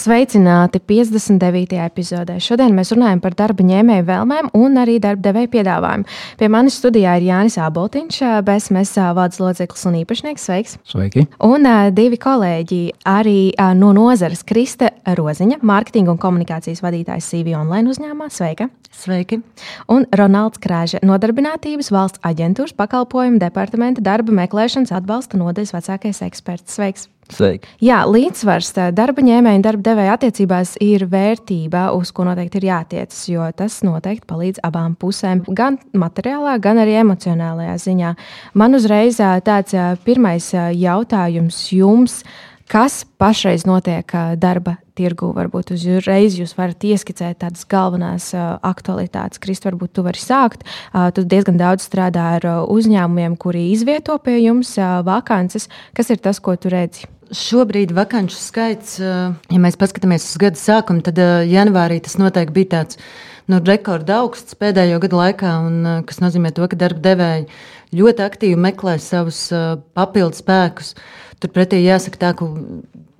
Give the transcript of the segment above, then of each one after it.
Sveicināti 59. epizodē. Šodien mēs runājam par darba ņēmēju vēlmēm un arī darba devēju piedāvājumu. Pie manis studijā ir Jānis Aboltiņš, BSMS valdes loceklis un īpašnieks. Sveiks! Sveiki! Un uh, divi kolēģi arī uh, no nozares Krista Roziņa, mārketinga un komunikācijas vadītājs CV online uzņēmumā. Sveika! Sveiki! Un Ronalds Krāža, nodarbinātības valsts aģentūras pakalpojumu departamenta darba meklēšanas atbalsta nodaļas vecākais eksperts. Sveiks! Sveiki. Jā, līdzsvars darba ņēmēja un darba devēja attiecībās ir vērtība, uz ko noteikti ir jātiecas, jo tas noteikti palīdz abām pusēm, gan materiālā, gan arī emocionālajā ziņā. Man uzreiz tāds pirmais jautājums jums. Kas pašreiz notiek darba tirgu? Varbūt uzreiz jūs varat ieskicēt tādas galvenās aktualitātes. Krist, varbūt tu vari sākt. Tu diezgan daudz strādā ar uzņēmumiem, kuri izvieto pie jums vakances. Kas ir tas, ko tu redzi? Šobrīd vakanču skaits, ja mēs paskatāmies uz gada sākumu, tad janvārī tas noteikti bija tāds nu, rekorda augsts pēdējo gadu laikā, un, kas nozīmē to, ka darba devēji ļoti aktīvi meklē savus papildus spēkus. Turpretī jāsaka tā, ka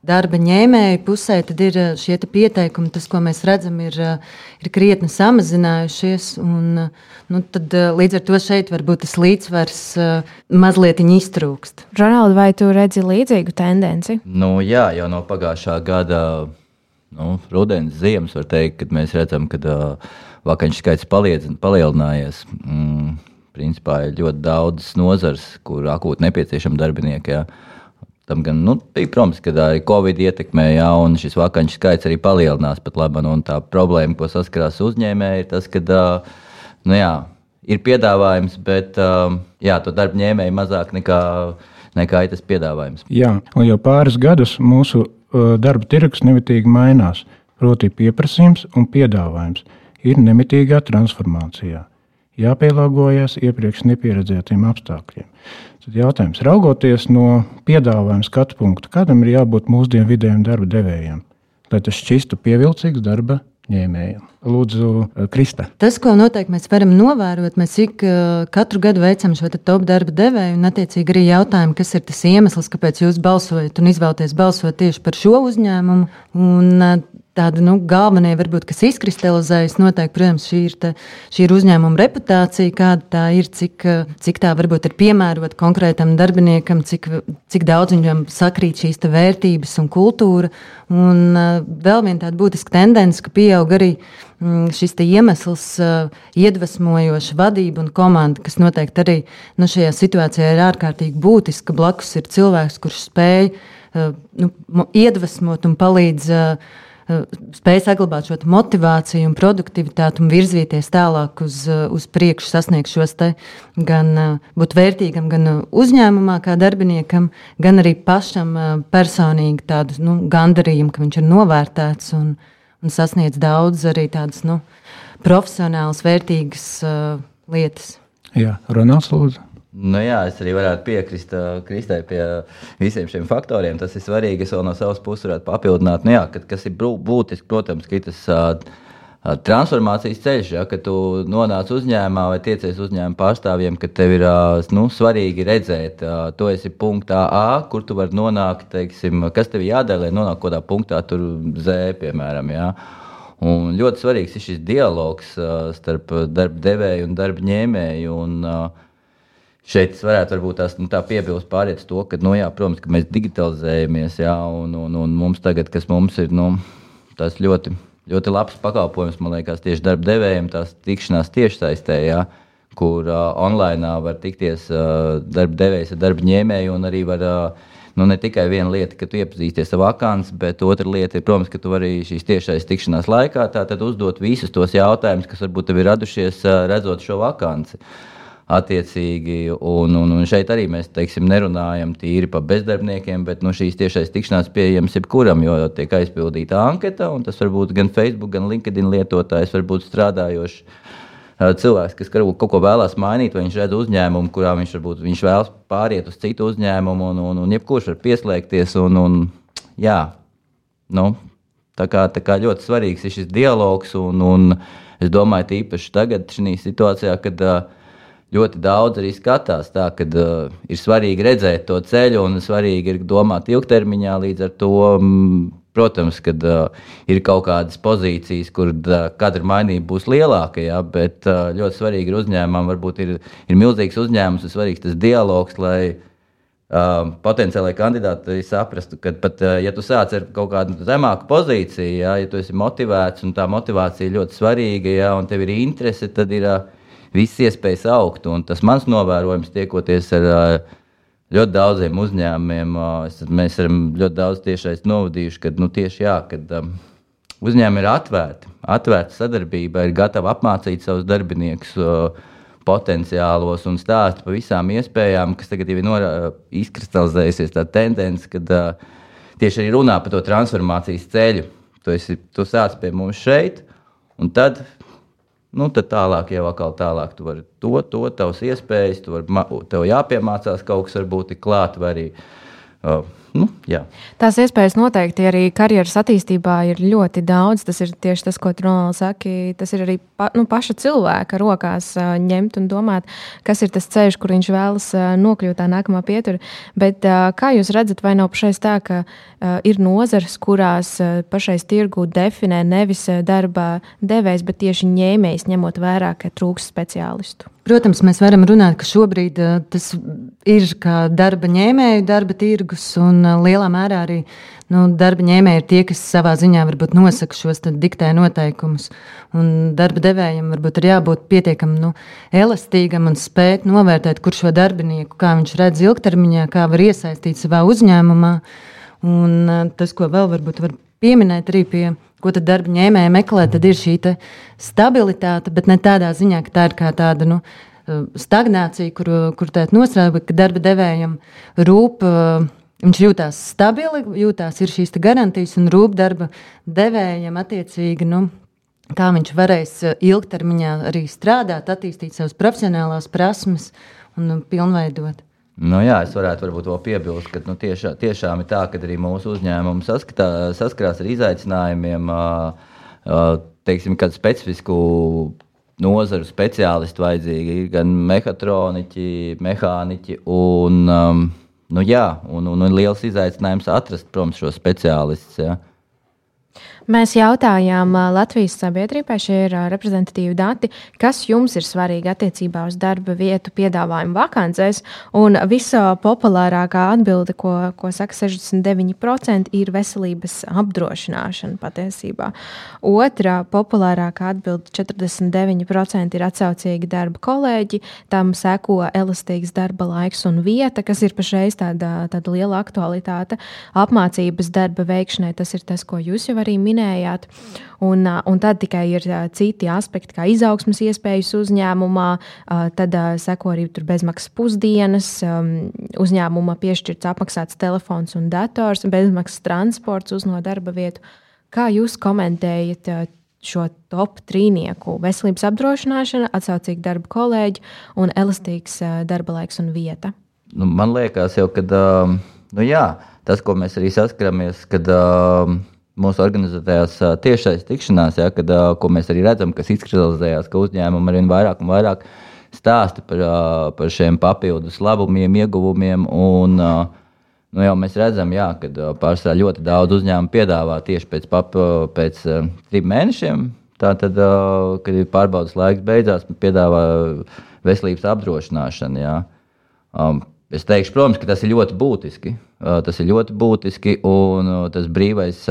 darba ņēmēju pusē ir eh, šie pieteikumi, tas, ko mēs redzam, ir, eh, ir krietni samazinājušies. Un, eh, nu, tad, līdz ar to šeit varbūt tas līdzsvars mazliet iztrūkst. Ronalds, vai tu redzi līdzīgu tendenci? Nu, jā, jau no pagājušā gada. Nu, rudens, ziemas var teikt, kad mēs redzam, ka uh, vakāņu skaits paliec, palielinājies. Mm, principā ir ļoti daudz nozars, kur akūti nepieciešami darbinieki. Jā. Tam gan, nu, bija, protams, ka arī Covid ietekmē, jā, un šis vakāņu skaits arī palielinās pat labi. Tā problēma, ko saskarās uzņēmēji, ir tas, ka nu, jā, ir piedāvājums, bet jā, to darba ņēmēji mazāk nekā, nekā ir tas piedāvājums. Jā, un jau pāris gadus mūsu darba tirgus nemitīgi mainās. Proti, pieprasījums un piedāvājums ir nemitīgā transformācijā. Jāpielāgojas iepriekš nepieredzētiem apstākļiem. Tad jautājums, raugoties no piedāvājuma skatu punkta, kādam ir jābūt mūsdienu vidējiem darba devējiem, lai tas šķistu pievilcīgs darba ņēmējiem. Lūdzu, eh, Krista. Tas, ko noteikti mēs varam novērot, mēs ik eh, katru gadu veicam šo top darba devēju, un attiecīgi arī jautājumu, kas ir tas iemesls, kāpēc jūs balsojat un izvēlaties balsot tieši par šo uzņēmumu. Un, eh, tādi nu, galvenie, varbūt, kas izkristalizējas, noteikti, protams, šī ir, ta, šī ir uzņēmuma reputācija, kāda tā ir, cik, cik tā varbūt ir piemērota konkrētam darbiniekam, cik, cik daudz viņam sakrīt šīs vērtības un kultūra. Un uh, vēl viena tāda būtiska tendence, ka pieaug arī mm, šis iemesls, uh, iedvesmojoša vadība un komanda, kas noteikti arī nu, šajā situācijā ir ārkārtīgi būtiska. Blakus ir cilvēks, kurš spēj uh, nu, iedvesmot un palīdz. Eh, spēj saglabāt šo motivāciju un produktivitāti un virzīties tālāk uz, eh, uz priekšu, sasniegt šos te gan eh, būt vērtīgam, gan uzņēmumā, kā darbiniekam, gan arī pašam personīgi tādu nu, gandarījumu, ka viņš ir novērtēts un, un sasniedz daudz arī tādas nu, profesionālas, vērtīgas uh, lietas. Jā, Ronalds Lūdzu. Nu, jā, es arī varētu piekrist uh, Kristai pie visiem šiem faktoriem. Tas ir svarīgi. Es vēl no savas puses varētu papildināt, nu, jā, ka, kas ir būtiski, protams, ka tas uh, transformācijas ceļš, ja, kad tu nonāc uzņēmumā vai tiecies uzņēmuma pārstāvjiem, ka tev ir uh, nu, svarīgi redzēt, uh, tu esi punktā A, kur tu vari nonākt, teiksim, kas tev jādara, lai nonāktu kaut kādā punktā, tur Z, piemēram. Ja. Un ļoti svarīgs ir šis dialogs uh, starp darba devēju un darba ņēmēju. Un, uh, Šeit es varētu varbūt tās, nu, tā piebilst pārēc to, ka, nu, jā, protams, ka mēs digitalizējamies, jā, un, un, un mums tagad, kas mums ir, nu, tas ļoti, ļoti labs pakalpojums, man liekas, tieši darba devējiem, tās tikšanās tiešsaistē, jā, kur uh, online var tikties uh, darba devējs ar darba ņēmēju un arī var. Uh, nu, ne tikai viena lieta, ka tu iepazīsties ar vakāns, bet otra lieta ir, protams, ka tu vari šīs tiešais tikšanās laikā uzdot visus tos jautājumus, kas varbūt tev ir radušies redzot šo vakānci. Attiecīgi. Un, un, un šeit arī mēs teiksim, nerunājam tīri par bezdarbniekiem, bet nu, šīs tiešais tikšanās pieejams jebkuram, jo tiek aizpildīta anketa, un tas var būt gan Facebook, gan LinkedIn lietotājs, varbūt strādājošs. cilvēks, kas kaut ko vēlās mainīt, vai viņš redz uzņēmumu, kurā viņš varbūt viņš vēlas pāriet uz citu uzņēmumu, un, un, un jebkurš var pieslēgties. Un, un, jā, nu, tā, kā, tā kā ļoti svarīgs ir šis dialogs, un, un es domāju, tīpaši tagad, šajā situācijā, kad uh, ļoti daudz arī skatās tā, ka uh, ir svarīgi redzēt to ceļu un svarīgi ir domāt ilgtermiņā. Līdz ar to, mm, protams, kad uh, ir kaut kādas pozīcijas, kur uh, katra mainība būs lielāka, ja, bet uh, ļoti svarīgi ir uzņēmumam, varbūt ir, ir milzīgs uzņēmums, ir svarīgs tas dialogs, lai uh, potenciālai kandidāti saprastu, ka pat uh, ja tu sāc ar kaut kādu zemāku pozīciju, ja, ja tu esi motivēts un tā motivācija ir ļoti svarīga, ja, un tev ir interese, tad ir. Uh, visas iespējas augt. Un tas mans novērojums, tiekoties ar ļoti daudziem uzņēmumiem, mēs esam ļoti daudz tiešais novadījuši, ka nu, tieši jā, kad, um, uzņēmumi ir atvērti, atvērta sadarbība, ir gatavi apmācīt savus darbiniekus. Uh, potenciālos un stāstu par visām iespējām, kas tagad ir izkristalizējusies tā tendence, kad uh, tieši arī runā par to transformācijas ceļu. Tu, esi, tu sāc pie mums šeit, un tad Nu, tad tālāk jau atkal tālāk. Tu vari to, to tavs iespējas, tu vari, tev jāpiemācās kaut kas, varbūt ir klāt, vai arī uh, Nu, jā. Tās iespējas noteikti arī karjeras attīstībā ir ļoti daudz. Tas ir tieši tas, ko Tronāls saka. Tas ir arī pa, nu, paša cilvēka rokās uh, ņemt un domāt, kas ir tas ceļš, kur viņš vēlas uh, nokļūt tā nākamā pietura. Bet uh, kā jūs redzat, vai nav pašais tā, ka uh, ir nozares, kurās uh, pašais tirgu definē nevis darba devējs, bet tieši ņēmējs, ņemot vērā, ka trūks speciālistu? Protams, mēs varam runāt, ka šobrīd uh, tas ir kā darba ņēmēju, darba tirgus, un uh, lielā mērā arī nu, darba ņēmēji ir tie, kas savā ziņā varbūt nosaka šos diktē noteikumus. Un darba devējiem varbūt ir jābūt pietiekami nu, elastīgam un spēt novērtēt, kur šo darbinieku, kā viņš redz ilgtermiņā, kā var iesaistīt savā uzņēmumā. Un uh, tas, ko vēl varbūt var pieminēt arī pie ko tad darba ņēmēji meklē, tad ir šī stabilitāte, bet ne tādā ziņā, ka tā ir kā tāda nu, stagnācija, kur, kur tāda nostrādā, bet darba devējam rūp. Viņš jūtas stabili, jūtas ir šīs garantijas un rūp darba devējam attiecīgi. Nu, kā viņš varēs ilgtermiņā arī strādāt, attīstīt savas profesionālās prasmes un pilnveidot. Nu, jā, es varētu varbūt vēl piebilst, ka nu, tiešā, tiešām ir tā, ka arī mūsu uzņēmumi saskatā, saskarās ar izaicinājumiem, teiksim, kādu specifisku nozaru speciālistu vajadzīgi. Ir gan mehatroniķi, mehāniķi un, nu, jā, un, un, un liels izaicinājums atrast, protams, šo speciālistu. Ja. Mēs jautājām Latvijas sabiedrībai, šie ir reprezentatīvi dati, kas jums ir svarīgi attiecībā uz darba vietu piedāvājumu vakancēs. Un vispopulārākā atbilde, ko, ko saka 69%, ir veselības apdrošināšana patiesībā. Otra populārākā atbilde - 49% ir atsaucīgi darba kolēģi, tam seko elastīgs darba laiks un vieta, kas ir pašreiz tāda, tāda liela aktualitāte. Apmācības darba veikšanai tas ir tas, ko jūs jau arī minējāt minējāt. Un, un tad tikai ir citi aspekti, kā izaugsmas iespējas uzņēmumā, tad seko arī bezmaksas pusdienas, uzņēmuma piešķirts apmaksāts telefons un dators, bezmaksas transports uz no darba vietu. Kā jūs komentējat šo top trīnieku - veselības apdrošināšana, atsaucīgi darba kolēģi un elastīgs darba laiks un vieta? Nu, man liekas, jau, ka nu, jā, tas, ko mēs arī saskaramies, kad mūsu organizētajās tiešais tikšanās, ja, kad, ko mēs arī redzam, kas izkristalizējās, ka uzņēmumi arvien vairāk un vairāk stāsta par, par šiem papildus labumiem, ieguvumiem. Un, nu, jau mēs redzam, jā, ka pārsvarā ļoti daudz uzņēmumu piedāvā tieši pēc, pap, pēc trim mēnešiem. Tātad, kad ir pārbaudas laiks beidzās, piedāvā veselības apdrošināšanu. Jā. Es teikšu, protams, ka tas ir ļoti būtiski. Tas ir ļoti būtiski un tas brīvais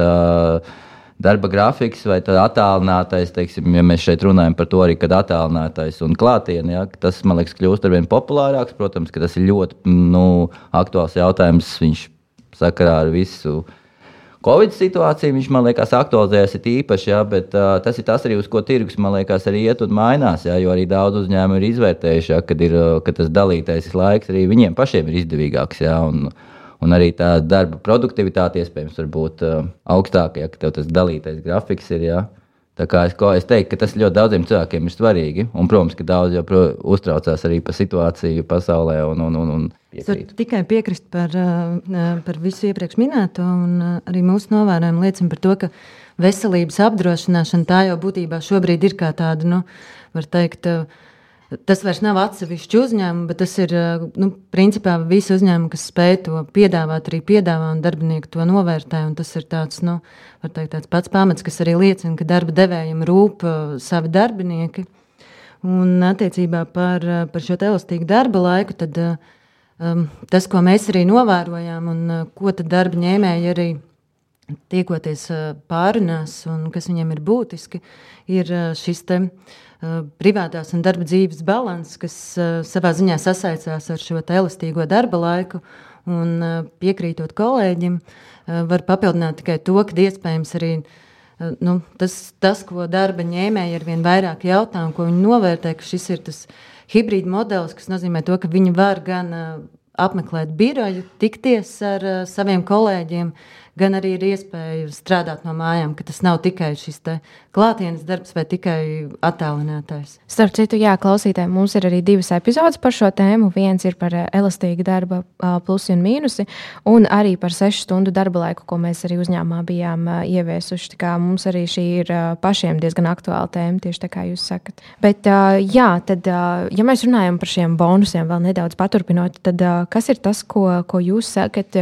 darba grafiks vai attālinātais, teiksim, ja mēs šeit runājam par to arī, kad attālinātais un klātienē, ja, tas man liekas kļūst ar vien populārāks. Protams, ka tas ir ļoti nu, aktuāls jautājums. Viņš sakarā ar visu Covid situācija, viņš man liekas, aktualizējas īpaši, jā, bet uh, tas ir tas arī, uz ko tirgus man liekas, arī iet un mainās. Jā, jo arī daudz uzņēmumu ir izvērtējuši, jā, kad ir, ka tas dalītais laiks arī viņiem pašiem ir izdevīgāks. Jā, un, un arī tā darba produktivitāte iespējams var būt uh, augstāka, ja tas dalītais grafiks ir. Jā. Tā kā es, es teiktu, ka tas ļoti daudziem cilvēkiem ir svarīgi. Un, protams, ka daudz pro, uztraucās arī par situāciju pasaulē. Un, un, un, un piekrīt. tikai piekrist par, par visu iepriekš minēto. Arī mūsu novērojumi liecina par to, ka veselības apdrošināšana tā jau būtībā šobrīd ir kā tāda, nu, var teikt, uh, Tas vairs nav atsevišķi uzņēmumi, bet tas ir nu, principā visi uzņēmumi, kas spēj to piedāvāt, arī piedāvā un darbinieki to novērtē. Tas ir tāds, nu, teikt, tāds pats pamats, kas arī liecina, ka darba devējiem rūp uh, savi darbinieki. Un attiecībā par, par šo elastīgu darba laiku, tad, um, tas, ko mēs arī novērojām, un uh, ko darba ņēmēji arī tiekoties pārunās, un kas viņiem ir būtiski, ir šis te. Uh, Eh, privātās un darba dzīves balanss, kas eh, savā ziņā sasaistās ar šo elastīgo darba laiku. Un eh, piekrītot kolēģim, var papildināt tikai to, ka iespējams arī nu, tas, tas, ko darba ņēmēji ar vien vairāk jautā un ko viņi novērtē, ka šis ir tas hibrīd modelis, kas nozīmē to, ka viņi var gan apmeklēt biroju, tikties ar saviem kolēģiem, gan arī ir iespēja strādāt no mājām, ka tas nav tikai šis klātienes darbs vai tikai attēlinātais. Starp citu, jā, klausītājiem mums ir arī divas epizodes par šo tēmu. Viens ir par elastīgu darba plusi un mīnusi, un arī par sešu stundu darba laiku, ko mēs arī uzņēmumā bijām ieviesuši. Tā kā mums arī šī ir pašiem diezgan aktuāla tēma, tieši tā kā jūs sakat. Bet, jā, tad, ja mēs runājam par šiem bonusiem, vēl nedaudz paturpinot, tad kas ir tas, ko, ko jūs sakat,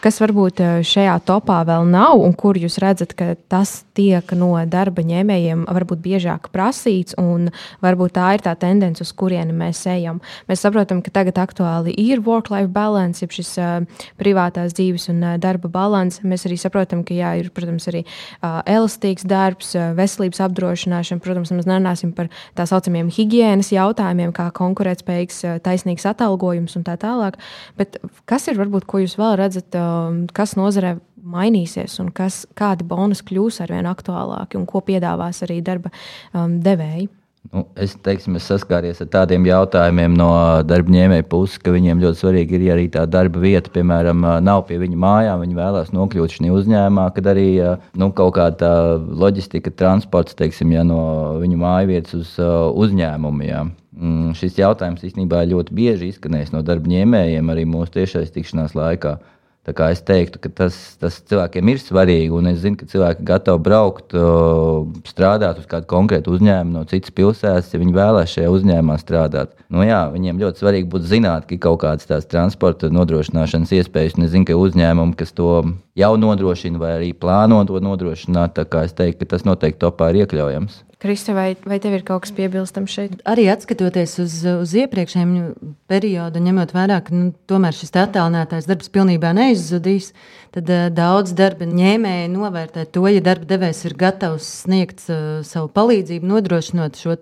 kas varbūt šajā topā vēl nav, un kur jūs redzat, ka tas tiek no darba ņēmējiem varbūt biežāk prasīts, un varbūt tā ir tā tendence, uz kurieni mēs ejam. Mēs saprotam, ka tagad aktuāli ir work-life balance, jeb šis uh, privātās dzīves un uh, darba balance. Mēs arī saprotam, ka jā, ir, protams, arī uh, elastīgs darbs, uh, veselības apdrošināšana. Protams, mēs nerunāsim par tā saucamiem higiēnas jautājumiem, kā konkurētspējīgs, uh, taisnīgs atalgojums un tā tālāk. Bet kas ir varbūt, ko jūs vēl redzat, uh, kas nozarē mainīsies un kas, kādi bonus kļūs ar vien aktuālāki un ko piedāvās arī darba um, devēji? Nu, es teiksim, es saskāries ar tādiem jautājumiem no darba ņēmēja puses, ka viņiem ļoti svarīgi ir, ja arī tā darba vieta, piemēram, nav pie viņu mājām, viņi vēlās nokļūt šajā uzņēmumā, kad arī nu, kaut kāda loģistika, transports, teiksim, ja, no viņu mājvietas uz uzņēmumu. Ja. Mm, šis jautājums īstenībā ļoti bieži izskanējis no darba ņēmējiem arī mūsu tiešais tikšanās laikā. Es teiktu, ka tas, tas cilvēkiem ir svarīgi, un es zinu, ka cilvēki ir gatavi braukt, strādāt uz kādu konkrētu uzņēmumu no citas pilsētas, ja viņi vēlēs šajā uzņēmumā strādāt. Nu, jā, viņiem ļoti svarīgi būtu zināt, ka ir kaut kādas tās transporta nodrošināšanas iespējas, un es zinu, ka uzņēmumi, kas to jau nodrošina vai arī plāno to nodrošināt, tā kā es teiktu, ka tas noteikti topā ir iekļaujams. Krista, vai, vai tev ir kaut kas piebilstams šeit? Arī skatoties uz, uz iepriekšējiem periodu, ņemot vērā, ka nu, tomēr šis attēlinātais darbs pilnībā neizzudīs, tad uh, daudz darba ņēmēji novērtē to, ja darba devējs ir gatavs sniegt uh, savu palīdzību, nodrošinot šo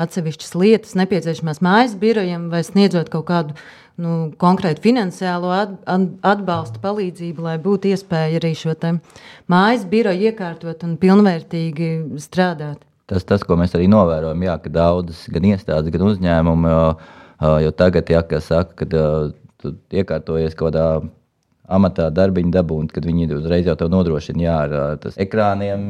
atsevišķas lietas, nepieciešamās mājas birojiem vai sniedzot kaut kādu nu, konkrētu finansiālo atbalstu, palīdzību, lai būtu iespēja arī šo mājas biroju iekārtot un pilnvērtīgi strādāt tas, tas, ko mēs arī novērojam, jā, ka daudzas gan iestādes, gan uzņēmumi jau tagad, jā, saka, kad tu iekārtojies kaut kādā amatā darbiņu dabūt, kad viņi uzreiz jau to nodrošina jā, ar ekrāniem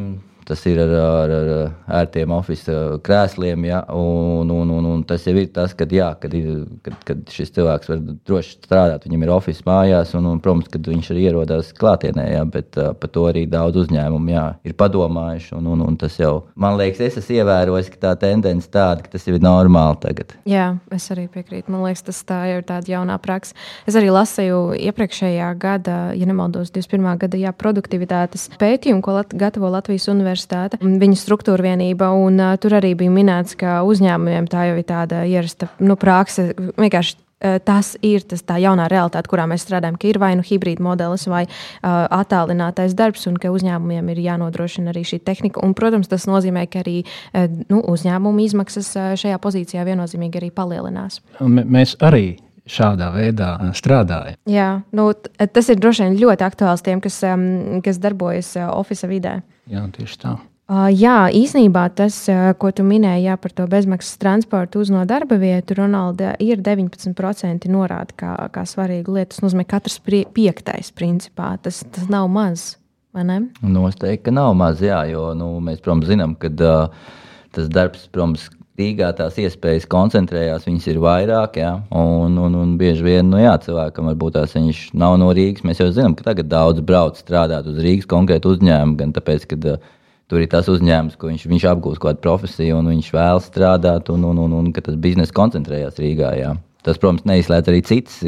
tas ir ar, ar, ar ērtiem oficiāliem krēsliem. Ja, un, un, un, un tas jau ir tas, kad, jā, kad, ir, kad, kad šis cilvēks var droši strādāt. Viņam ir oficiāls mājās, un, un, protams, kad viņš arī ierodas klātienē. Ja, bet uh, par to arī daudz uzņēmumu jā, ir padomājuši. Un, un, un tas jau, man liekas, es esmu ievērojis, ka tā tendence tāda, ka tas ir normāli tagad. Jā, es arī piekrītu. Man liekas, tas tā ir tāda jaunā praksa. Es arī lasīju iepriekšējā gada, ja nemaldos, 21. gada jā, produktivitātes pētījumu, ko lat gatavo Latvijas Universitāte universitāte, viņa struktūra vienība. Un, uh, tur arī bija minēts, ka uzņēmumiem tā jau ir tāda ierasta nu, prakse. Vienkārši tas ir tas tā jaunā realitāte, kurā mēs strādājam, ka ir vai nu hibrīda modelis, vai uh, attālinātais darbs, un ka uzņēmumiem ir jānodrošina arī šī tehnika. Un, protams, tas nozīmē, ka arī uh, nu, uzņēmuma izmaksas uh, šajā pozīcijā viennozīmīgi arī palielinās. M mēs arī šādā veidā strādāja. Jā, nu, tas ir droši vien ļoti aktuāls tiem, kas, um, kas darbojas uh, oficiālā vidē. Jā, tieši tā. Uh, jā, īsnībā tas, uh, ko tu minēji jā, par to bezmaksas transportu uz no darba vietu, Ronalda, ir 19% norāda kā, kā svarīga lieta. Tas nozīmē, ka katrs piektais principā tas, tas nav maz. Noteikti, ka nav maz, jā, jo nu, mēs, protams, zinām, ka uh, tas darbs, protams, Rīgā tās iespējas koncentrējās, viņas ir vairāk, jā, un, un, un bieži vien, nu jā, cilvēkam varbūt tās viņš nav no Rīgas. Mēs jau zinām, ka tagad daudz brauc strādāt uz Rīgas konkrētu uzņēmumu, gan tāpēc, ka uh, tur ir tas uzņēmums, ko viņš, viņš apgūst kādu profesiju, un viņš vēlas strādāt, un, un, un, un ka tas biznesa koncentrējās Rīgā, jā. Tas, protams, neizslēdz arī citas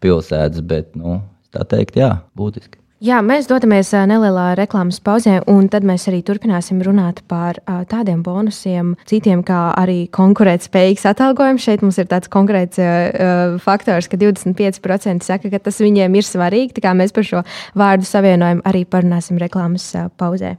pilsētas, bet, nu, tā teikt, jā, būtiski. Jā, mēs dodamies nelielā reklāmas pauzē, un tad mēs arī turpināsim runāt par tādiem bonusiem, citiem kā arī konkurētspējīgs atalgojums. Šeit mums ir tāds konkrēts uh, faktors, ka 25% saka, ka tas viņiem ir svarīgi. Tā kā mēs par šo vārdu savienojumu arī parunāsim reklāmas pauzē.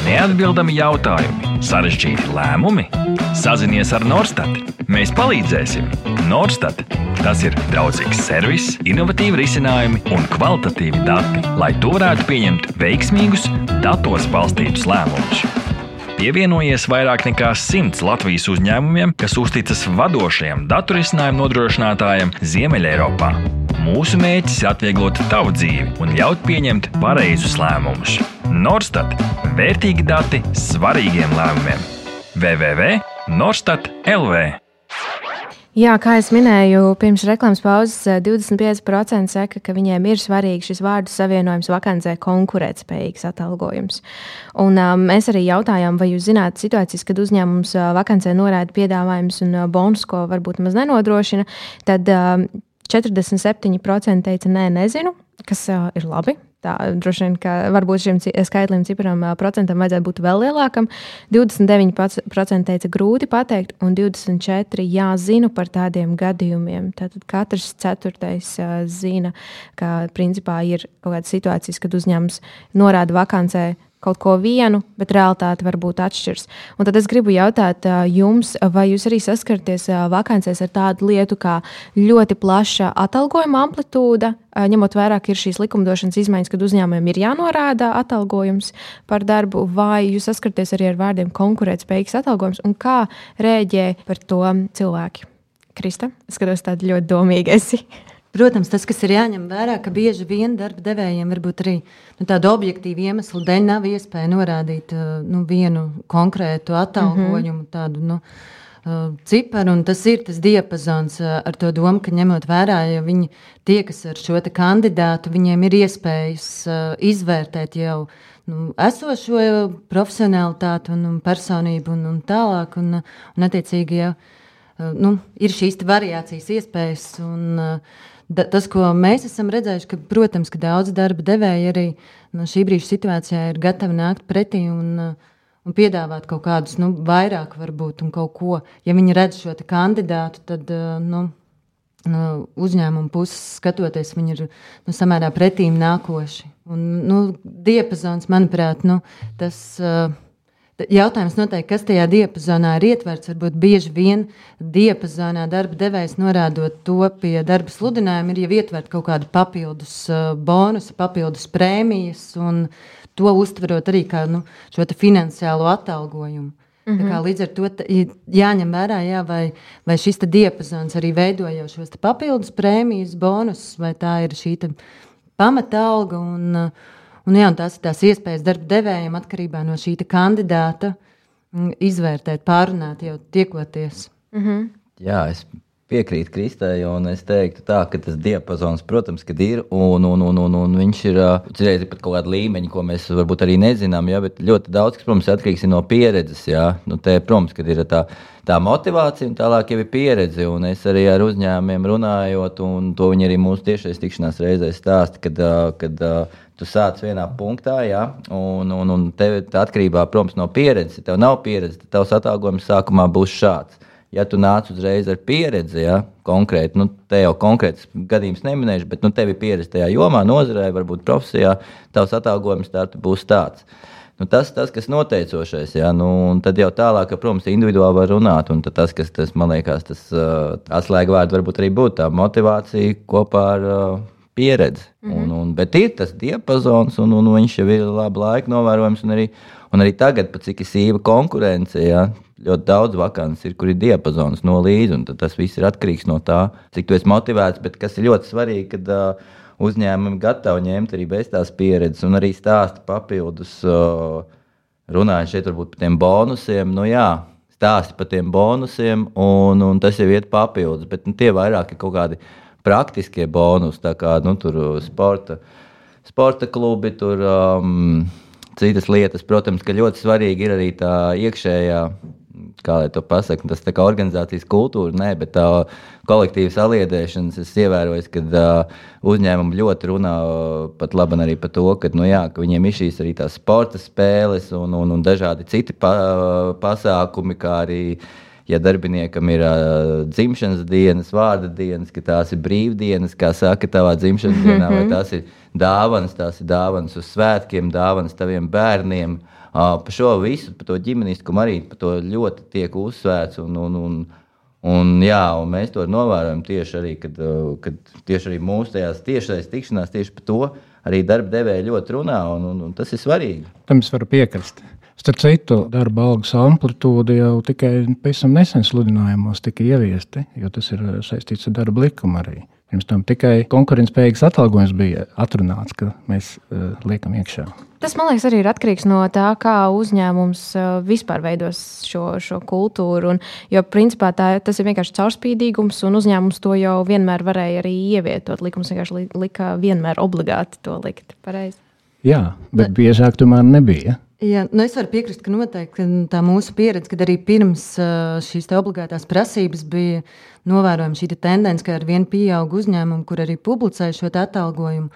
Neatbildami jautājumi, sarežģīti lēmumi. Sazinies ar Norstat. Mēs palīdzēsim. Norstat. Tas ir draudzīgs servis, innovatīvi risinājumi un kvalitatīvi dati, lai to varētu pieņemt veiksmīgus, datos balstītus lēmumus. Pievienojies vairāk nekā simts Latvijas uzņēmumiem, kas uzticas vadošajam datorisinājumu nodrošinātājam Ziemeļeiropā. Mūsu mērķis ir atvieglot tavu dzīvi un ļaut pieņemt pareizus lēmumus. Norstat - vērtīgi dati svarīgiem lēmumiem. www.norstat.lv Jā, kā jau minēju, pirms reklāmas pauzes 25% eh, saka, ka viņiem ir svarīgi šis vārdu savienojums vakancē konkurētspējīgs atalgojums. Un, uh, mēs arī jautājām, vai jūs zināt situācijas, kad uzņēmums uh, vakancē norāda piedāvājumus un bonus, ko varbūt maz nenodrošina, tad uh, 47% teica, nē, nezinu, kas uh, ir labi. Tā droši vien, ka varbūt šim skaitlim, ciparam, procentam vajadzētu būt vēl lielākam. 29% teica, grūti pateikt, un 24% jā, zinu par tādiem gadījumiem. Tātad katrs ceturtais zina, ka principā ir kaut kādas situācijas, kad uzņēmums norāda vakancē kaut ko vienu, bet realitāte var būt atšķirs. Un tad es gribu jautāt jums, vai jūs arī saskaraties vakancēs ar tādu lietu kā ļoti plaša atalgojuma amplitūda, ņemot vērā, ka ir šīs likumdošanas izmaiņas, kad uzņēmumiem ir jānorāda atalgojums par darbu, vai jūs saskaraties arī ar vārdiem konkurētspējīgs atalgojums un kā rēģē par to cilvēki? Krista, skatos tādu ļoti domīgu esi. Protams, tas, kas ir jāņem vērā, ka bieži vien darba devējiem varbūt arī nu, tādu objektīvu iemeslu dēļ nav iespēja norādīt uh, nu, vienu konkrētu atalgojumu, mm -hmm. tādu nu, uh, ciparu. Tas ir tas diapazons uh, ar to domu, ka ņemot vērā, ja viņi tiekas ar šo kandidātu, viņiem ir iespējas izvērtēt jau nu, esošo profesionālitāti un, un personību un, un tālāk. Un, un attiecīgi, ja, nu, ir šīs variācijas iespējas. Un, uh, da, tas, ko mēs esam redzējuši, ka, protams, ka daudz darba devēji arī no šī brīža situācijā ir gatavi nākt pretī un, un piedāvāt kaut kādus nu, vairāk, varbūt, un kaut ko. Ja viņi redz šo kandidātu, tad nu, no uzņēmuma puses skatoties, viņi ir nu, samērā pretīm nākoši. Un, nu, diapazons, manuprāt, nu, tas. Uh, Jautājums noteikti, kas tajā diapazonā ir ietverts. Varbūt bieži vien diapazonā darba devējs norādot to pie darba sludinājuma, ir jau ietvert kaut kādu papildus uh, bonusu, papildus prēmijas, un to uztverot arī kā nu, šo finansiālo atalgojumu. Mm -hmm. Kā, mhm. līdz ar to jāņem vērā, jā, vai, vai šis diapazons arī veido jau šos papildus prēmijas, bonusus, vai tā ir šī pamata alga. Un, uh, Un, jā, un tās ir tās iespējas darba devējiem atkarībā no šī kandidāta mm, izvērtēt, pārunāt jau tiekoties. Mm -hmm. Jā, es piekrītu Kristai, un es teiktu, tā, ka tas diapazons, protams, ir. Un, un, un, un, un viņš ir reizē pat kaut kāda līmeņa, ko mēs varbūt arī nezinām. Jā, bet ļoti daudz kas, protams, atkarīgs no pieredzes. Jā. Nu, te, protams, kad ir tā, tā motivācija, un tālāk jau ir pieredze. Un es arī ar uzņēmumiem runājot, un to viņi arī mūsu tiešais tikšanās reizē stāsta, kad, kad tu sāc vienā punktā, ja, un, un, un tev atkarībā protams, no pieredzes, ja tev nav pieredzes, tad tavs atalgojums sākumā būs šāds. Ja tu nāc uzreiz ar pieredzi, ja, konkrēti, nu, te jau konkrēts gadījums neminēšu, bet nu, tev ir pieredze tajā jomā, nozarē, varbūt profesijā, tavs atalgojums būs tāds. Nu, tas, tas, kas noteicošais, jā, nu, un tad jau tālāk, protams, individuāli var runāt. Un tas, kas tas, man liekas, tas uh, atslēgvārds varbūt arī būtu tā motivācija kopā ar uh, pieredzi. Mm -hmm. un, un, bet ir tas diapazons, un, un viņš jau ir labi laika novērojams. Un arī, un arī tagad, cik ir sīva konkurence, jā, ļoti daudz vakants ir, kur ir diapazons no līdzi. Tas viss ir atkarīgs no tā, cik tu esi motivēts. Bet kas ir ļoti svarīgi, kad uh, uzņēmumi gatavi ņemt arī bez tās pieredzes un arī stāsta papildus. Uh, runājot šeit par tiem bonusiem, nu jā, stāsti par tiem bonusiem, un, un tas jau iet papildus. Bet nu, tie vairāk ir kaut kādi praktiskie bonusi, kā nu, tur sporta, sporta klubi, tur um, citas lietas. Protams, ka ļoti svarīgi ir arī tā iekšējā kā lai to pasaktu, tas kā organizācijas kultūra, nē, bet tā kolektīvas aliedēšanas es ievēroju, ka uh, uzņēmumi ļoti runā pat labi arī par to, ka, nu, jā, ka viņiem ir šīs arī tās sporta spēles un, un, un dažādi citi pa, pasākumi, kā arī ja darbiniekam ir uh, dzimšanas dienas, vārda dienas, ka tās ir brīvdienas, kā saka, tavā dzimšanas dienā, vai mhm. tās ir dāvanas, tās ir dāvanas uz svētkiem, dāvanas taviem bērniem. Uh, par šo visu, par to ģimeniskumu arī par to ļoti tiek uzsvērts. Un, un, un, un, jā, un mēs to novērojam tieši arī, kad, kad tieši arī mūsu tajās tiešais tikšanās tieši par to arī darba devēja ļoti runā, un, un, un tas ir svarīgi. Tam es varu piekrist. Starp citu, darba algas amplitūda jau tikai pavisam nesen sludinājumos tika ieviesti, jo tas ir saistīts ar darba likumu arī. Pirms tam tikai konkurētspējīgs atalgojums bija atrunāts, ka mēs uh, liekam iekšā. Tas, man liekas, arī ir atkarīgs no tā, kā uzņēmums uh, vispār veidos šo, šo kultūru. Un, jo, principā, tā, tas ir vienkārši caurspīdīgums, un uzņēmums to jau vienmēr varēja arī ievietot. Likums vienkārši lika vienmēr obligāti to likt pareizi. Jā, bet biežāk tomēr nebija. Jā, nu es varu piekrist, ka noteikti tā mūsu pieredze, kad arī pirms šīs obligātās prasības bija novērojama šī te tendence, ka ar vienu pieaugu uzņēmumu, kur arī publicē šo atalgojumu.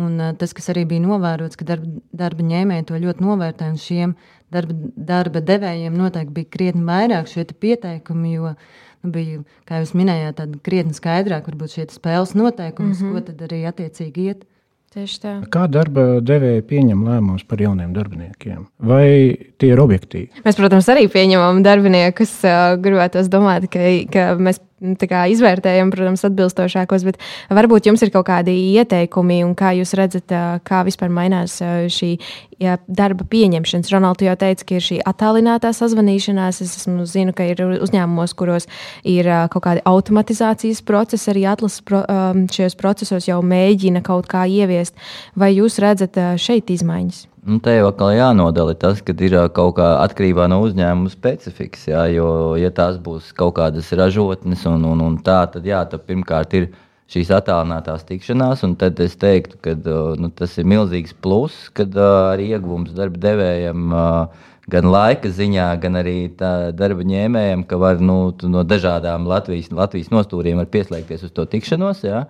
Un tas, kas arī bija novērots, ka darba, darba ņēmēji to ļoti novērtē, un šiem darba, darba devējiem noteikti bija krietni vairāk šie pieteikumi, jo nu, bija, kā jūs minējāt, krietni skaidrāk, varbūt šie spēles noteikumi, mm -hmm. ko tad arī attiecīgi iet. Tieši tā. Kā darba devēja pieņem lēmumus par jauniem darbiniekiem? Vai tie ir objektīvi? Mēs, protams, arī pieņemam darbiniekus. Gribētu domāt, ka, ka mēs kā, izvērtējam, protams, atbilstošākos, bet varbūt jums ir kaut kādi ieteikumi, un kā jūs redzat, kā vispār mainās šī ja, darba pieņemšanas. Ronalds jau teica, ka ir šī attālinātā sazvanīšanās. Es esmu, zinu, ka ir uzņēmumos, kuros ir kaut kādi automatizācijas procesi, arī atlases pro, šajos procesos jau mēģina kaut kā ieviest. Vai jūs redzat šeit izmaiņas? Nu, te jau atkal jānodala tas, ka ir kaut kā atkarībā no uzņēmuma specifikas. Jā, jo, ja tās būs kaut kādas ražotnes un, un, un tā, tad, jā, tad pirmkārt ir šīs attālinātās tikšanās, un tad es teiktu, ka nu, tas ir milzīgs pluss, kad arī ieguvums darba devējiem. Gan laika ziņā, gan arī darba ņēmējiem, ka var nu, no dažādām Latvijas, Latvijas nostūriem pieslēgties uz to tikšanos. Ja?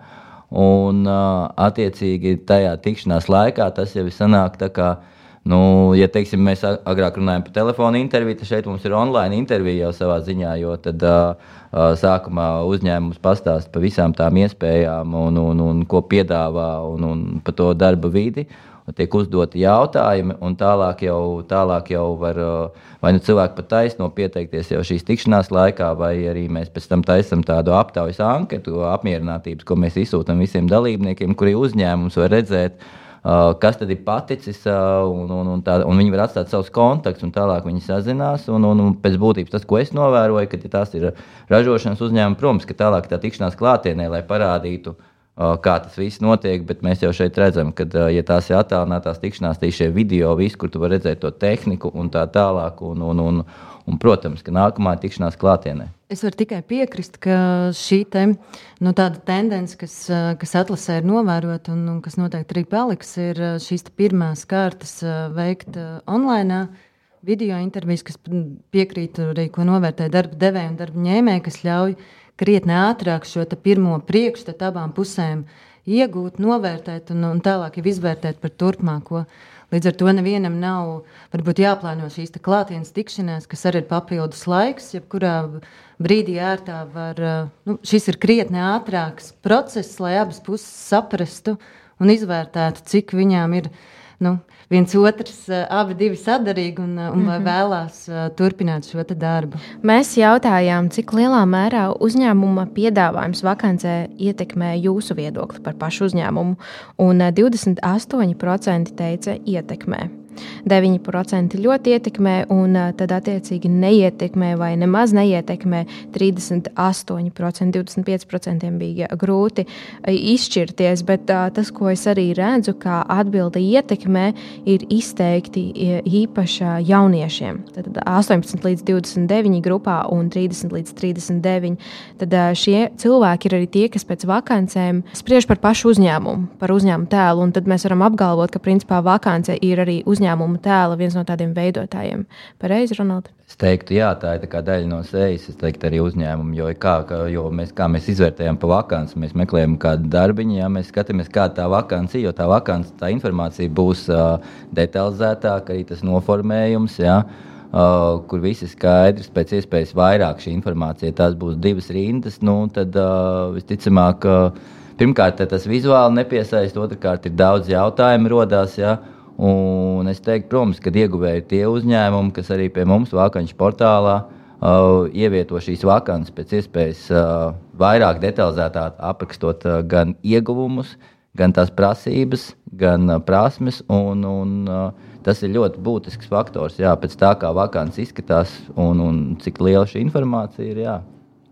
Un, attiecīgi, tajā tikšanās laikā tas jau ir sanāk tā kā. Nu, ja teiksim, mēs agrāk runājām par telefonu interviju, tad šeit mums ir online intervija jau savā ziņā, jo tad uh, sākumā uzņēmums pastāsta par visām tām iespējām, un, un, un ko piedāvā, un, un par to darba vidi. Uh, tiek uzdoti jautājumi, un tālāk jau, tālāk jau var vai nu cilvēki pat taisno pieteikties jau šīs tikšanās laikā, vai arī mēs pēc tam taisām tādu aptaujas anketu apmierinātības, ko mēs izsūtām visiem dalībniekiem, kuri uzņēmums var redzēt. Uh, kas tad ir paticis, uh, un, un, un, tā, un viņi var atstāt savus kontaktus, un tālāk viņi sazinās. Un, un, un pēc būtības tas, ko es novēroju, ka ja tās ir ražošanas uzņēmumi, protams, ka tālāk tā tikšanās klātienē, lai parādītu uh, kā tas viss notiek, bet mēs jau šeit redzam, ka, ja tās ir attālinātās tikšanās, tad šie video, vis, kur tu vari redzēt to tehniku un tā tālāk, un, un, un, un protams, ka nākamā tikšanās klātienē. Es varu tikai piekrist, ka šī te, nu, tendence, kas, kas atlasē ir novērota un, un kas noteikti arī paliks, ir šīs pirmās kārtas veikt online. Video intervijas, kas piekrīt arī, ko novērtē darba devēja un darba ņēmēja, kas ļauj uh, krietni ātrāk šo pirmo priekšstatu abām pusēm iegūt, novērtēt un, un tālāk jau izvērtēt par turpmāko. Līdz ar to nevienam nav varbūt, jāplāno šīs klātienes tikšanās, kas arī ir papildus laiks, jebkurā brīdī ērtā var. Nu, šis ir krietni ātrāks process, lai abas puses saprastu un izvērtētu, cik viņām ir nu, viens otrs, abi divi sadarīgi un, un vai mhm. vēlās turpināt šo darbu. Mēs jautājām, cik lielā mērā uzņēmuma piedāvājums vakancē ietekmē jūsu viedokli par pašu uzņēmumu, un 28% teica ietekmē. 9% ļoti ietekmē, un tad attiecīgi neietekmē vai nemaz neietekmē 38%, 25% bija grūti izšķirties. Bet tas, ko es arī redzu, kā atbilde ietekmē, ir izteikti īpaši jauniešiem. Tad 18 līdz 29 grupā un 30 līdz 39. Tad šie cilvēki ir arī tie, kas pēc vakancēm spriež par pašu uzņēmumu, par uzņēmumu tēlu. Tad mēs varam apgalvot, ka principā vakance ir arī uzņēmuma uzņēmuma tēla viens no tādiem veidotājiem. Pareizi, Ronald? Es teiktu, jā, tā ir tā daļa no sejas. Es teiktu, arī uzņēmuma. Jo, kā, kā, jo mēs, kā mēs izvērtējam pa vakanci, mēs meklējam kādu darbiņu, ja mēs skatāmies, kāda tā vakance, jo tā vakance, tā informācija būs uh, detalizētāka, arī tas noformējums. Ja? Uh, kur viss ir skaidrs, pēc iespējas vairāk šī informācija, tās būs divas rindas, nu, tad uh, visticamāk, uh, pirmkārt, tas vizuāli nepiesaista, otrkārt, ir daudz jautājumu rodās. Ja? Un es teiktu, protams, ka ieguvēji ir tie uzņēmumi, kas arī pie mums Vākaņas portālā uh, ievieto šīs vakances pēc iespējas uh, vairāk detalizētāk aprakstot uh, gan ieguvumus, gan tās prasības, gan uh, prasmes. Un, un, uh, tas ir ļoti būtisks faktors jā, pēc tā, kā vakants izskatās un, un cik liela šī informācija ir. Jā.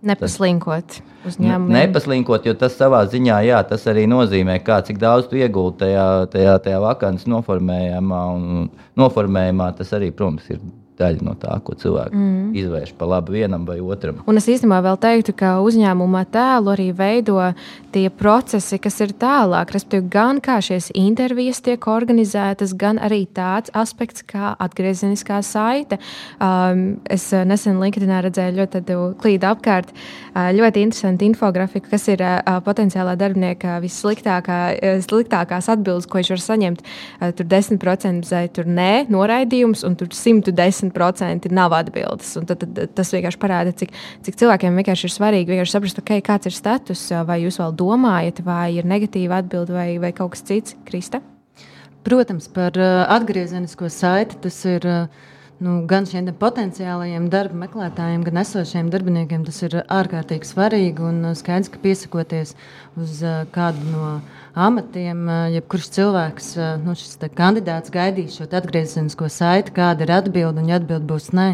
Nepaslinkot uzņēmumu. Nepaslinkot, jo tas savā ziņā, jā, tas arī nozīmē, kā, cik daudz tu iegūti tajā, tajā, tajā vakances noformējumā. Un noformējumā tas arī, protams, ir daļa no tā, ko cilvēki mm. izvērš pa labu vienam vai otram. Un es īstenībā vēl teiktu, ka uzņēmuma tēlu arī veido tie procesi, kas ir tālāk. Respektīvi, gan kā šīs intervijas tiek organizētas, gan arī tāds aspekts kā atgriezeniskā saite. Um, es nesen LinkedInā redzēju ļoti klīdu apkārt uh, ļoti interesantu infografiku, kas ir uh, potenciālā darbinieka vissliktākā, uh, sliktākās atbildes, ko viņš var saņemt. Uh, tur 10% zai, tur nē, noraidījums, un tur 110 90% nav atbildes. Tad, tad, tas vienkārši parāda, cik, cik cilvēkiem vienkārši ir svarīgi vienkārši saprast, okay, kāds ir status, vai jūs vēl domājat, vai ir negatīva atbilde, vai, vai kaut kas cits. Krista? Protams, par uh, atgriezenisko saiti tas ir. Uh, nu, gan šiem potenciālajiem darba meklētājiem, gan esošiem darbiniekiem tas ir ārkārtīgi svarīgi. Un uh, skaidrs, ka piesakoties uz kādu no amatiem, jebkurš cilvēks, nu, šis kandidāts gaidīs šo atgriezenisko saiti, kāda ir atbilde, un ja atbilde būs nē,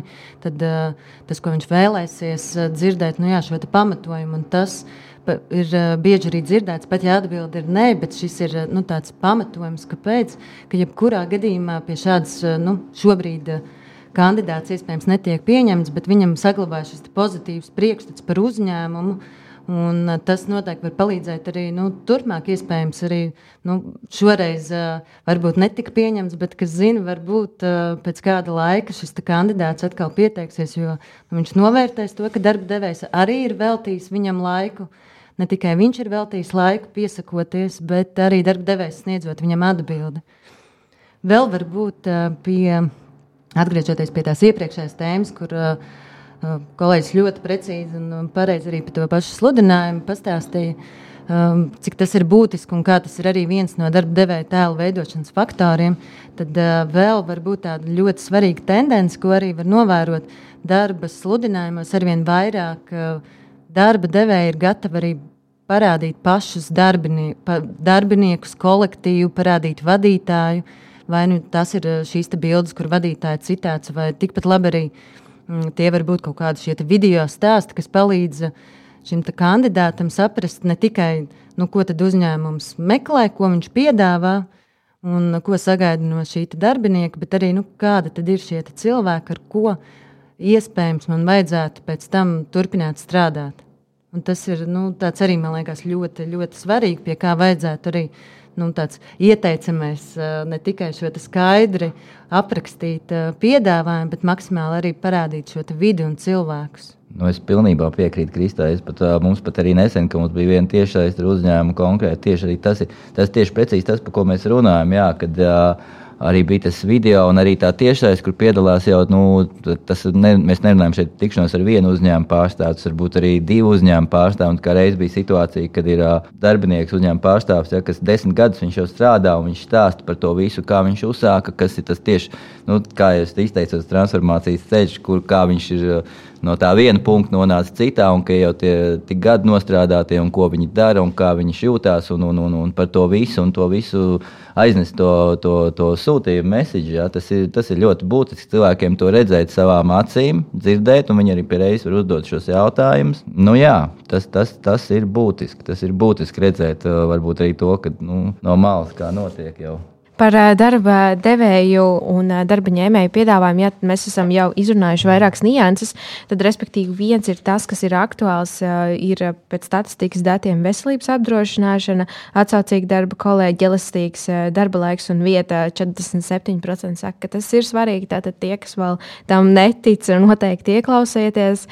tad tas, ko viņš vēlēsies dzirdēt, nu jā, šo pamatojumu. Tas ir bieži arī dzirdēts, pat ja atbilde ir nē, bet šis ir nu, tāds pamatojums, kāpēc, ka jebkurā gadījumā pie šādas nu, šobrīd kandidāts iespējams netiek pieņemts, bet viņam saglabājas šis pozitīvs priekšstats par uzņēmumu. Un eh, tas noteikti var palīdzēt arī nu, turpmāk. Iespējams, arī nu, šoreiz uh, varbūt netika pieņemts, bet kas zina, varbūt uh, pēc kāda laika šis kandidāts atkal pieteiksies, jo nu, viņš novērtēs to, ka darba devējs arī ir veltījis viņam laiku. Ne tikai viņš ir veltījis laiku piesakoties, bet arī darba devējs sniedzot viņam atbildi. Vēl varbūt uh, pie, atgriežoties pie tās iepriekšējās tēmas, kur uh, Kolēģis ļoti precīzi un pareizi arī par to pašu sludinājumu pastāstīja, um, cik tas ir būtiski un kā tas ir arī viens no darba devēja tēla veidošanas faktoriem. Tad uh, vēl var būt tāda ļoti svarīga tendence, ko arī var novērot darba sludinājumos. Arvien vairāk uh, darba devēji ir gatavi arī parādīt pašus darbini, pa, darbiniekus, kolektīvu, parādīt vadītāju. Vai nu tas ir šīs bildes, kur vadītāji citēts, vai tikpat labi arī uh, tie var būt kaut kādi video stāsti, kas palīdz šim kandidātam saprast ne tikai, nu, ko uzņēmums meklē, ko viņš piedāvā un ko sagaida no šī darbinieka, bet arī nu, kāda ir šie cilvēki, ar ko iespējams man vajadzētu pēc tam turpināt strādāt. Un tas ir nu, arī liekas, ļoti, ļoti svarīgi, pie kā vajadzētu arī nu, ieteicamais ne tikai šo skaidri aprakstīt piedāvājumu, bet maksimāli arī parādīt šo vidi un cilvēkus. Nu, es pilnībā piekrītu Kristai. Pat, mums pat arī nesen, bija viena tiešais uzņēmuma konkrēti, tieši tas ir tas tieši precīzi tas, par ko mēs runājam. Jā, kad, uh, arī bija tas video un arī tā tiešais, kur piedalās jau, nu, tas ne, mēs nerunājam šeit tikšanos ar vienu uzņēmumu pārstāvu, varbūt arī divu uzņēmumu pārstāvu. Kā reiz bija situācija, kad ir uh, darbinieks uzņēmuma pārstāvs, ja, kas desmit gadus viņš jau strādā un viņš stāsta par to visu, kā viņš uzsāka, kas ir tas tieši, nu, kā jūs izteicāt, transformācijas ceļš, kur viņš ir. Uh, no tā viena punkta nonāca citā, un ka jau tie tik gadi nostrādātie, un ko viņi dara, un kā viņi jūtās, un, un, un, un par to visu, un to visu aiznest to, to, to sūtījumu mēsīju. Ja? Tas, ir, tas ir ļoti būtiski cilvēkiem to redzēt savām acīm, dzirdēt, un viņi arī pie reizes var uzdot šos jautājumus. Nu, jā, tas, tas, tas ir būtiski. Tas ir būtiski redzēt, varbūt arī to, ka nu, no malas kā notiek jau. Par darba devēju un darba ņēmēju piedāvājumu, ja mēs esam jau izrunājuši vairākas nianses, tad, respektīvi, viens ir tas, kas ir aktuāls, ir pēc statistikas datiem veselības apdrošināšana, atsaucīga darba kolēģi, elastīgs darba laiks un vieta. 47% saka, ka tas ir svarīgi. Tātad tie, kas vēl tam netic, noteikti ieklausieties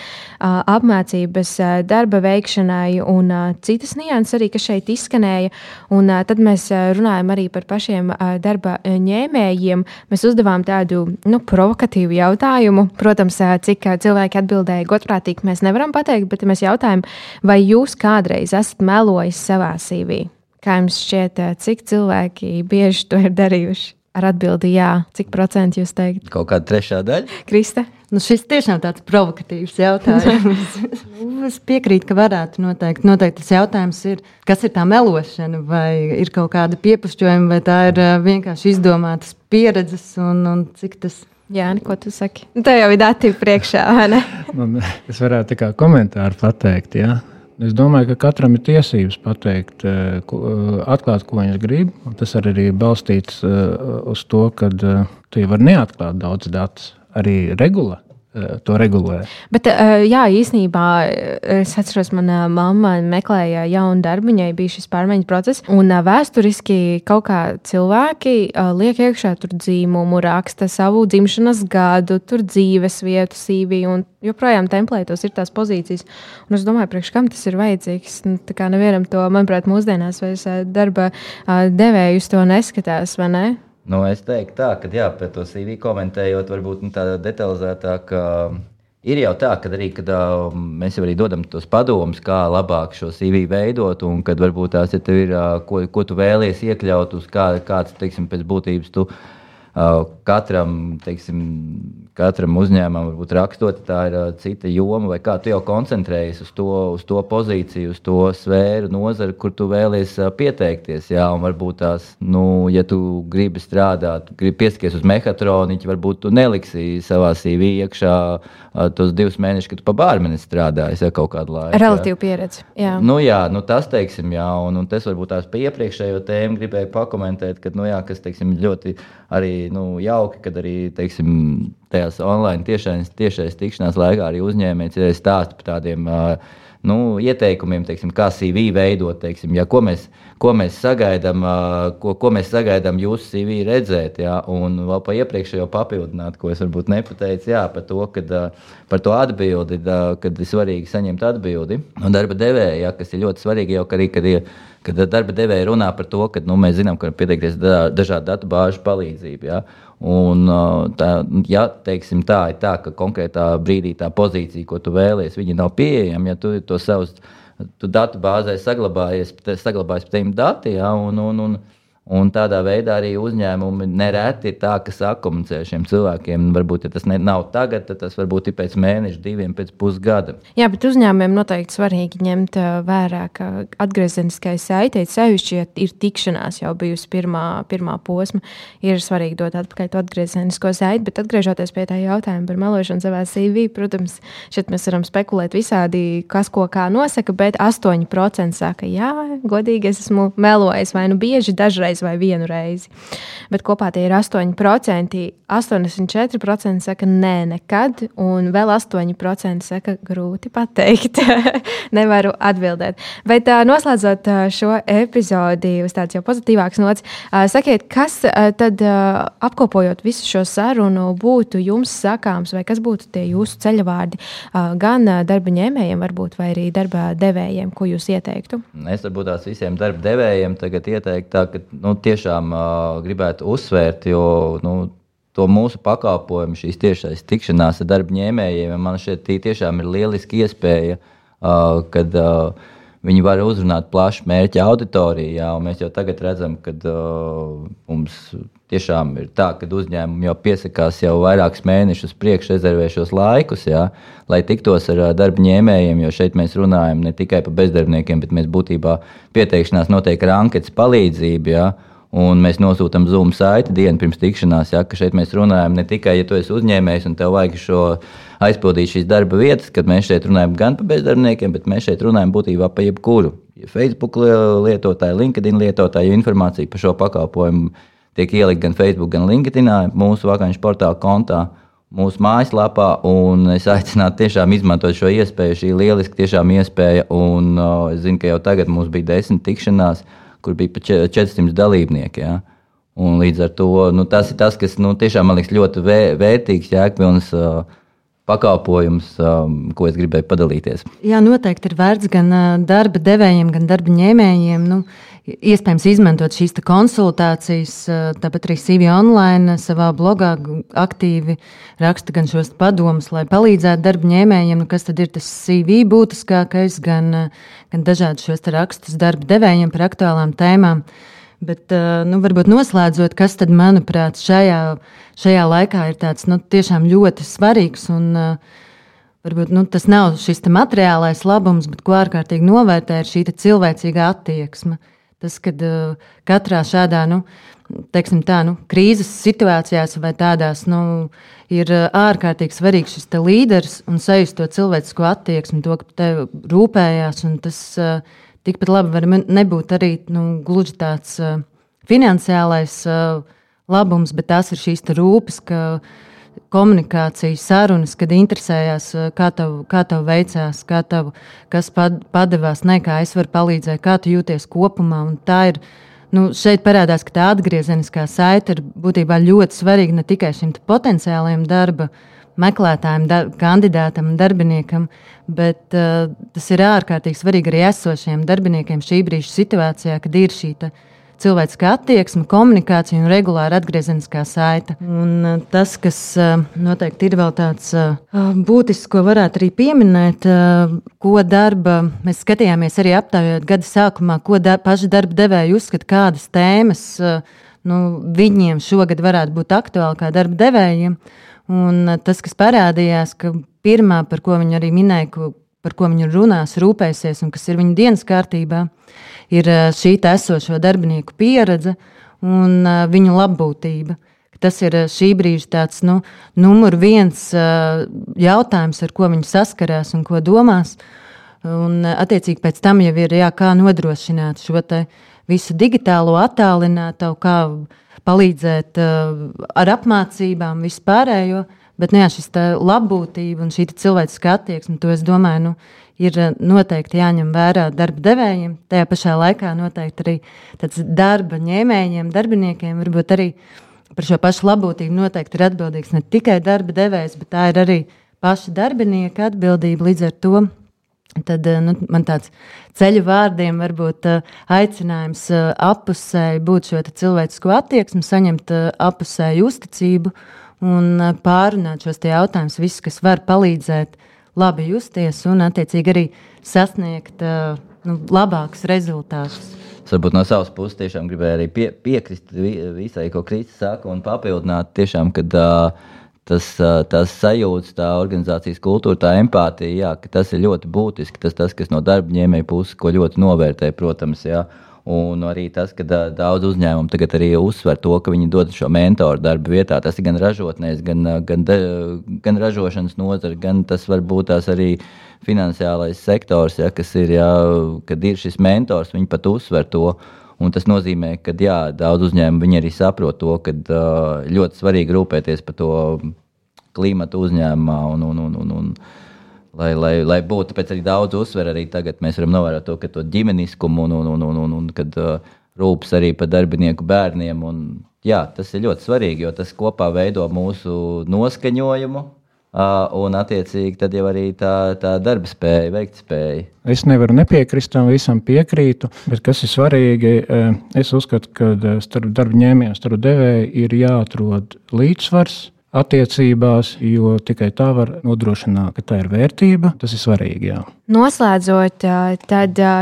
apmācības darba veikšanai un citas nianses arī, kas šeit izskanēja. Un tad mēs runājam arī par pašiem darba ņēmējiem, mēs uzdevām tādu nu, provokatīvu jautājumu. Protams, cik cilvēki atbildēja godprātīgi, mēs nevaram pateikt, bet mēs jautājām, vai jūs kādreiz esat melojis savā CV? Kā jums šķiet, cik cilvēki bieži to ir darījuši? Ar atbildi jā, cik procentu jūs teikt? Kaut kāda trešā daļa? Krista? Nu, šis tiešām tāds provokatīvs jautājums. es piekrītu, ka varētu noteikt. Noteikti tas jautājums ir, kas ir tā melošana, vai ir kaut kāda piepušķojuma, vai tā ir vienkārši izdomātas pieredzes un, un cik tas. Jā, ko tu saki? Nu, tā jau ir dati priekšā, vai ne? Man, es varētu tā kā komentāru pateikt, jā. Ja? Es domāju, ka katram ir tiesības pateikt, eh, eh, atklāt, ko viņš grib. Tas arī ir balstīts eh, uz to, ka tu vari neatklāt daudz datus. Arī regula to regulē. Bet, jā, īsnībā es atceros, mana mamma meklēja jaunu darbu, viņai bija šis pārmaiņu process. Un vēsturiski kaut kā cilvēki liek iekšā tur dzīmumu, raksta savu dzimšanas gadu, tur dzīves vietu, CV. Un joprojām templētos ir tās pozīcijas. Un es domāju, priekš kam tas ir vajadzīgs. Nu, tā kā nevienam to, manuprāt, mūsdienās vairs darba devējus to neskatās, vai ne? Nu, es teiktu, tā, ka jā, par to CV komentējot, varbūt nu, tāda detalizētāk. Ir jau tā, ka arī kad, uh, mēs jau arī dodam tos padomus, kā labāk šo CV veidot, un kad varbūt tās ja ir, uh, ko, ko tu vēlies iekļaut, uz kā, kāds, teiksim, pēc būtības tu uh, katram, teiksim, katram uzņēmumam, varbūt rakstot, tā ir uh, cita joma, vai kā tu jau koncentrējies uz to, uz to pozīciju, uz to sfēru, nozari, kur tu vēlies uh, pieteikties. Jā, un varbūt tās, nu, ja tu gribi strādāt, gribi pieskaties uz mehātroniķu, varbūt tu neliksi savā CV iekšā tos divus mēnešus, kad tu pa bārmeni strādāji, ja kaut kādu laiku. Relatīva pieredze. Jā, nu, jā nu, tas, teiksim, jā, un, un tas varbūt tās pa iepriekšējo tēmu gribēju pakomentēt, ka, nu, jā, kas, teiksim, ļoti arī nu, jauki, kad arī, teiksim, tajās online tiešais, tiešais tikšanās laikā arī uzņēmējs ir stāsts par tādiem nu, ieteikumiem, teiksim, kā CV veidot. Teiksim, ja, ko, mēs, ko mēs sagaidām, ko, ko mēs sagaidām jūsu CV redzēt. Ja, un vēl par iepriekšējo papildināt, ko es varbūt nepateicu, jā, par to, kad, par to atbildi, kad ir svarīgi saņemt atbildi no darba devēja, ja, kas ir ļoti svarīgi jau arī, kad ir kad darba devēja runā par to, ka nu, mēs zinām, ka var pieteikties dažādu datu bāžu palīdzību. Ja? Un, tā, ja teiksim, tā ir tā, ka konkrētā brīdī tā pozīcija, ko tu vēlies, nav pieejama, ja tu to savus tu datu bāzē saglabājies, saglabājies pie tiem datiem, ja, un, un, un, Un tādā veidā arī uzņēmumi nereti ir tā, ka sakomunicē ar šiem cilvēkiem. Varbūt ja tas ne, nav tagad, tad tas varbūt ir pēc mēneša, diviem, pēc pusgada. Jā, bet uzņēmumiem noteikti svarīgi ņemt vērā, ka atgriezeniskais saite, sevišķi, ja ir tikšanās jau bijusi pirmā, pirmā posma, ir svarīgi dot atpakaļ to atgriezenisko saiti. Bet atgriežoties pie tā jautājuma par melošanu savā CV, protams, šeit mēs varam spekulēt visādi, kas ko kā nosaka, bet 8% saka, jā, godīgi es esmu melojis vai nu bieži dažreiz divreiz vai vienu reizi. Bet kopā tie ir 8%. 84% saka, nē, nekad, un vēl 8% saka, grūti pateikt. Nevaru atbildēt. Bet noslēdzot šo epizodi uz tādas jau pozitīvākas nots, sakiet, kas tad apkopojot visu šo sarunu būtu jums sakāms, vai kas būtu tie jūsu ceļavārdi gan darba ņēmējiem, varbūt, vai arī darba devējiem, ko jūs ieteiktu? Es varbūt tās visiem darba devējiem tagad ieteiktu tā, ka nu, tiešām uh, gribētu uzsvērt, jo nu, to mūsu pakalpojumu, šīs tiešais tikšanās ar darba ņēmējiem, man šeit tiešām ir lieliski iespēja, uh, kad uh, viņi var uzrunāt plašu mērķa auditoriju. Jā, mēs jau tagad redzam, ka uh, mums tiešām ir tā, ka uzņēmumi jau piesakās jau vairākus mēnešus priekš rezervē šos laikus, jā, lai tiktos ar darba ņēmējiem. Jo šeit mēs runājam ne tikai par bezdarbniekiem, bet mēs būtībā pieteikšanās notiek ar anketas palīdzību. Jā, Un mēs nosūtām Zoom saiti dienu pirms tikšanās. Ja, šeit mēs runājam ne tikai, ja tu esi uzņēmējs un tev vajag šo aizpildīt šīs darba vietas, kad mēs šeit runājam gan par bezdarbniekiem, bet mēs šeit runājam būtībā par jebkuru. Facebook lietotāju, LinkedIn lietotāju informāciju par šo pakalpojumu tiek ielikt gan Facebook, gan LinkedIn mūsu vakāņu portāla kontā. Mūsu mājaslapā, un es aicinātu tiešām izmantot šo iespēju. Šī ir lieliska iespēja, un uh, es zinu, ka jau tagad mums bija desmit tikšanās, uh, kur bija pat 400 dalībnieki. Ja? Un līdz ar to nu, tas ir tas, kas nu, tiešām man liekas ļoti vērtīgs, jēgpilns. Uh, pakalpojums, um, ko es gribēju padalīties. Jā, noteikti ir vērts gan uh, darba devējiem, gan darba ņēmējiem. Nu, iespējams, izmantot šīs konsultācijas, tāpat arī CV online savā blogā aktīvi raksta gan šos padomus, lai palīdzētu darba ņēmējiem, nu, kas tad ir tas CV būtiskākais, gan, gan dažādi šos rakstus darba devējiem par aktuālām tēmām. Bet, nu, varbūt noslēdzot, kas tad, manuprāt, šajā, šajā laikā ir tāds nu, tiešām ļoti svarīgs. Un, varbūt nu, tas nav šis materiālais labums, bet ko ārkārtīgi novērtē, ir šī cilvēcīgā attieksme. Tas, kad katrā šādā nu, teiksim, tā, nu, krīzes situācijās vai tādās nu, ir ārkārtīgi svarīgs šis līderis un sajust to cilvēcisko attieksmi, to, ka tev rūpējās. Tas, uh, tikpat labi var nebūt arī nu, gluži tāds uh, finansiālais uh, labums, bet tās ir šīs rūpes, ka komunikācija, sarunas, kad interesējās, uh, kā tev, kā tev veicās, kā tev, kas pad, padevās, ne kā es varu palīdzēt, kā tu jūties kopumā. Ir. Nu, šeit parādās, ka tā atgriezeniskā saite ir būtībā ļoti svarīga ne tikai šim potenciālajam darba meklētājam, dar, kandidātam un darbiniekam, bet uh, tas ir ārkārtīgi svarīgi arī esošiem darbiniekiem šī brīža situācijā, kad ir šī cilvēciskā attieksme, komunikācija un regulāra atgriezeniskā saite. Un, uh, tas, kas uh, noteikti ir vēl tāds uh, būtisks, ko varētu arī pieminēt, ko darba mēs skatījāmies arī aptaujot gada sākumā, ko da, paši darba devēji uzskata, kādas tēmas nu, viņiem šogad varētu būt aktuāli kā darba devējiem. Un eh, tas, kas parādījās, ka pirmā, par ko viņi arī minēja, ko, par ko viņi runās, rūpēsies un kas ir viņu dienas kārtībā, ir eh, šī esošo darbinieku pieredze un eh, viņu labbūtība. Tas ir šī brīža tāds, nu, numur viens jautājums, ar ko viņi saskarās un ko domās. Un, attiecīgi, pēc tam jau ir jā, kā nodrošināt šo visu digitālo attālināto, kā palīdzēt ar apmācībām, vispārējo. Bet nu, jā, šis labbūtība un šī cilvēciskā attieksme, to es domāju, nu, ir uh, noteikti jāņem vērā darba devējiem. Tajā pašā laikā noteikti arī darba ņēmējiem, darbiniekiem, varbūt arī par šo pašu labbūtību noteikti ir atbildīgs ne tikai darba devējs, bet tā ir arī paša darbinieka atbildība līdz ar to Tad eh, nu, man tāds ceļu vārdiem varbūt eh, aicinājums eh, apusēji būt šo cilvēcisko attieksmi, saņemt apusēju uzticību un pārunāt šos jautājumus, visus, kas var palīdzēt labi justies un attiecīgi arī sasniegt nu, labākus rezultātus. Es varbūt no savas puses tiešām gribēju arī pie, piekrist visai, ko Kristis saka, un papildināt tiešām, kad uh, tas, tas sajūta, tā organizācijas kultūra, tā empātija, jā, tas ir ļoti būtiski. Tas, tas kas no darba ņēmēja puses, ko ļoti novērtē, protams. Jā. Un arī tas, ka daudz uzņēmumu tagad arī uzsver to, ka viņi dod šo mentoru darba vietā. Tas ir gan ražotnēs, gan, gan, gan ražošanas nozare, gan tas var būt tās arī finansiālais sektors, ja, kas ir, ja, kad ir šis mentors, viņi pat uzsver to. Un tas nozīmē, ka jā, daudz uzņēmumu arī saprot to, ka ļoti svarīgi rūpēties par to klimatu uzņēmumā. Un, un, un, un, un, lai, lai, lai būtu pēc tam daudz uzsver, arī tagad mēs varam novērot to, to ģimeniskumu un, un, un, un, un, un kad uh, rūpes arī par darbinieku bērniem. Un, jā, tas ir ļoti svarīgi, jo tas kopā veido mūsu noskaņojumu un attiecīgi tad jau arī tā, tā darba spēja, veikt spēja. Es nevaru nepiekrist tam visam, piekrītu, bet kas ir svarīgi, es uzskatu, ka starp darba ņēmējiem, starp devēju ir jāatrod līdzsvars attiecībās, jo tikai tā var nodrošināt, ka tā ir vērtība. Tas ir svarīgi. Jā. Noslēdzot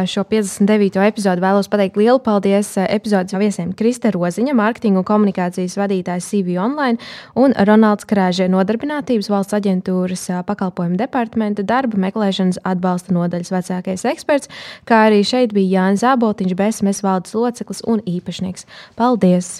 šo 59. epizodu, vēlos pateikt lielu paldies epizodes viesiem Krista Roziņa, mārketinga un komunikācijas vadītājs CV Online un Ronalds Krāžē, nodarbinātības valsts aģentūras pakalpojumu departamenta darba meklēšanas atbalsta nodaļas vecākais eksperts, kā arī šeit bija Jānis Zāboltiņš, BSMS valdes loceklis un īpašnieks. Paldies!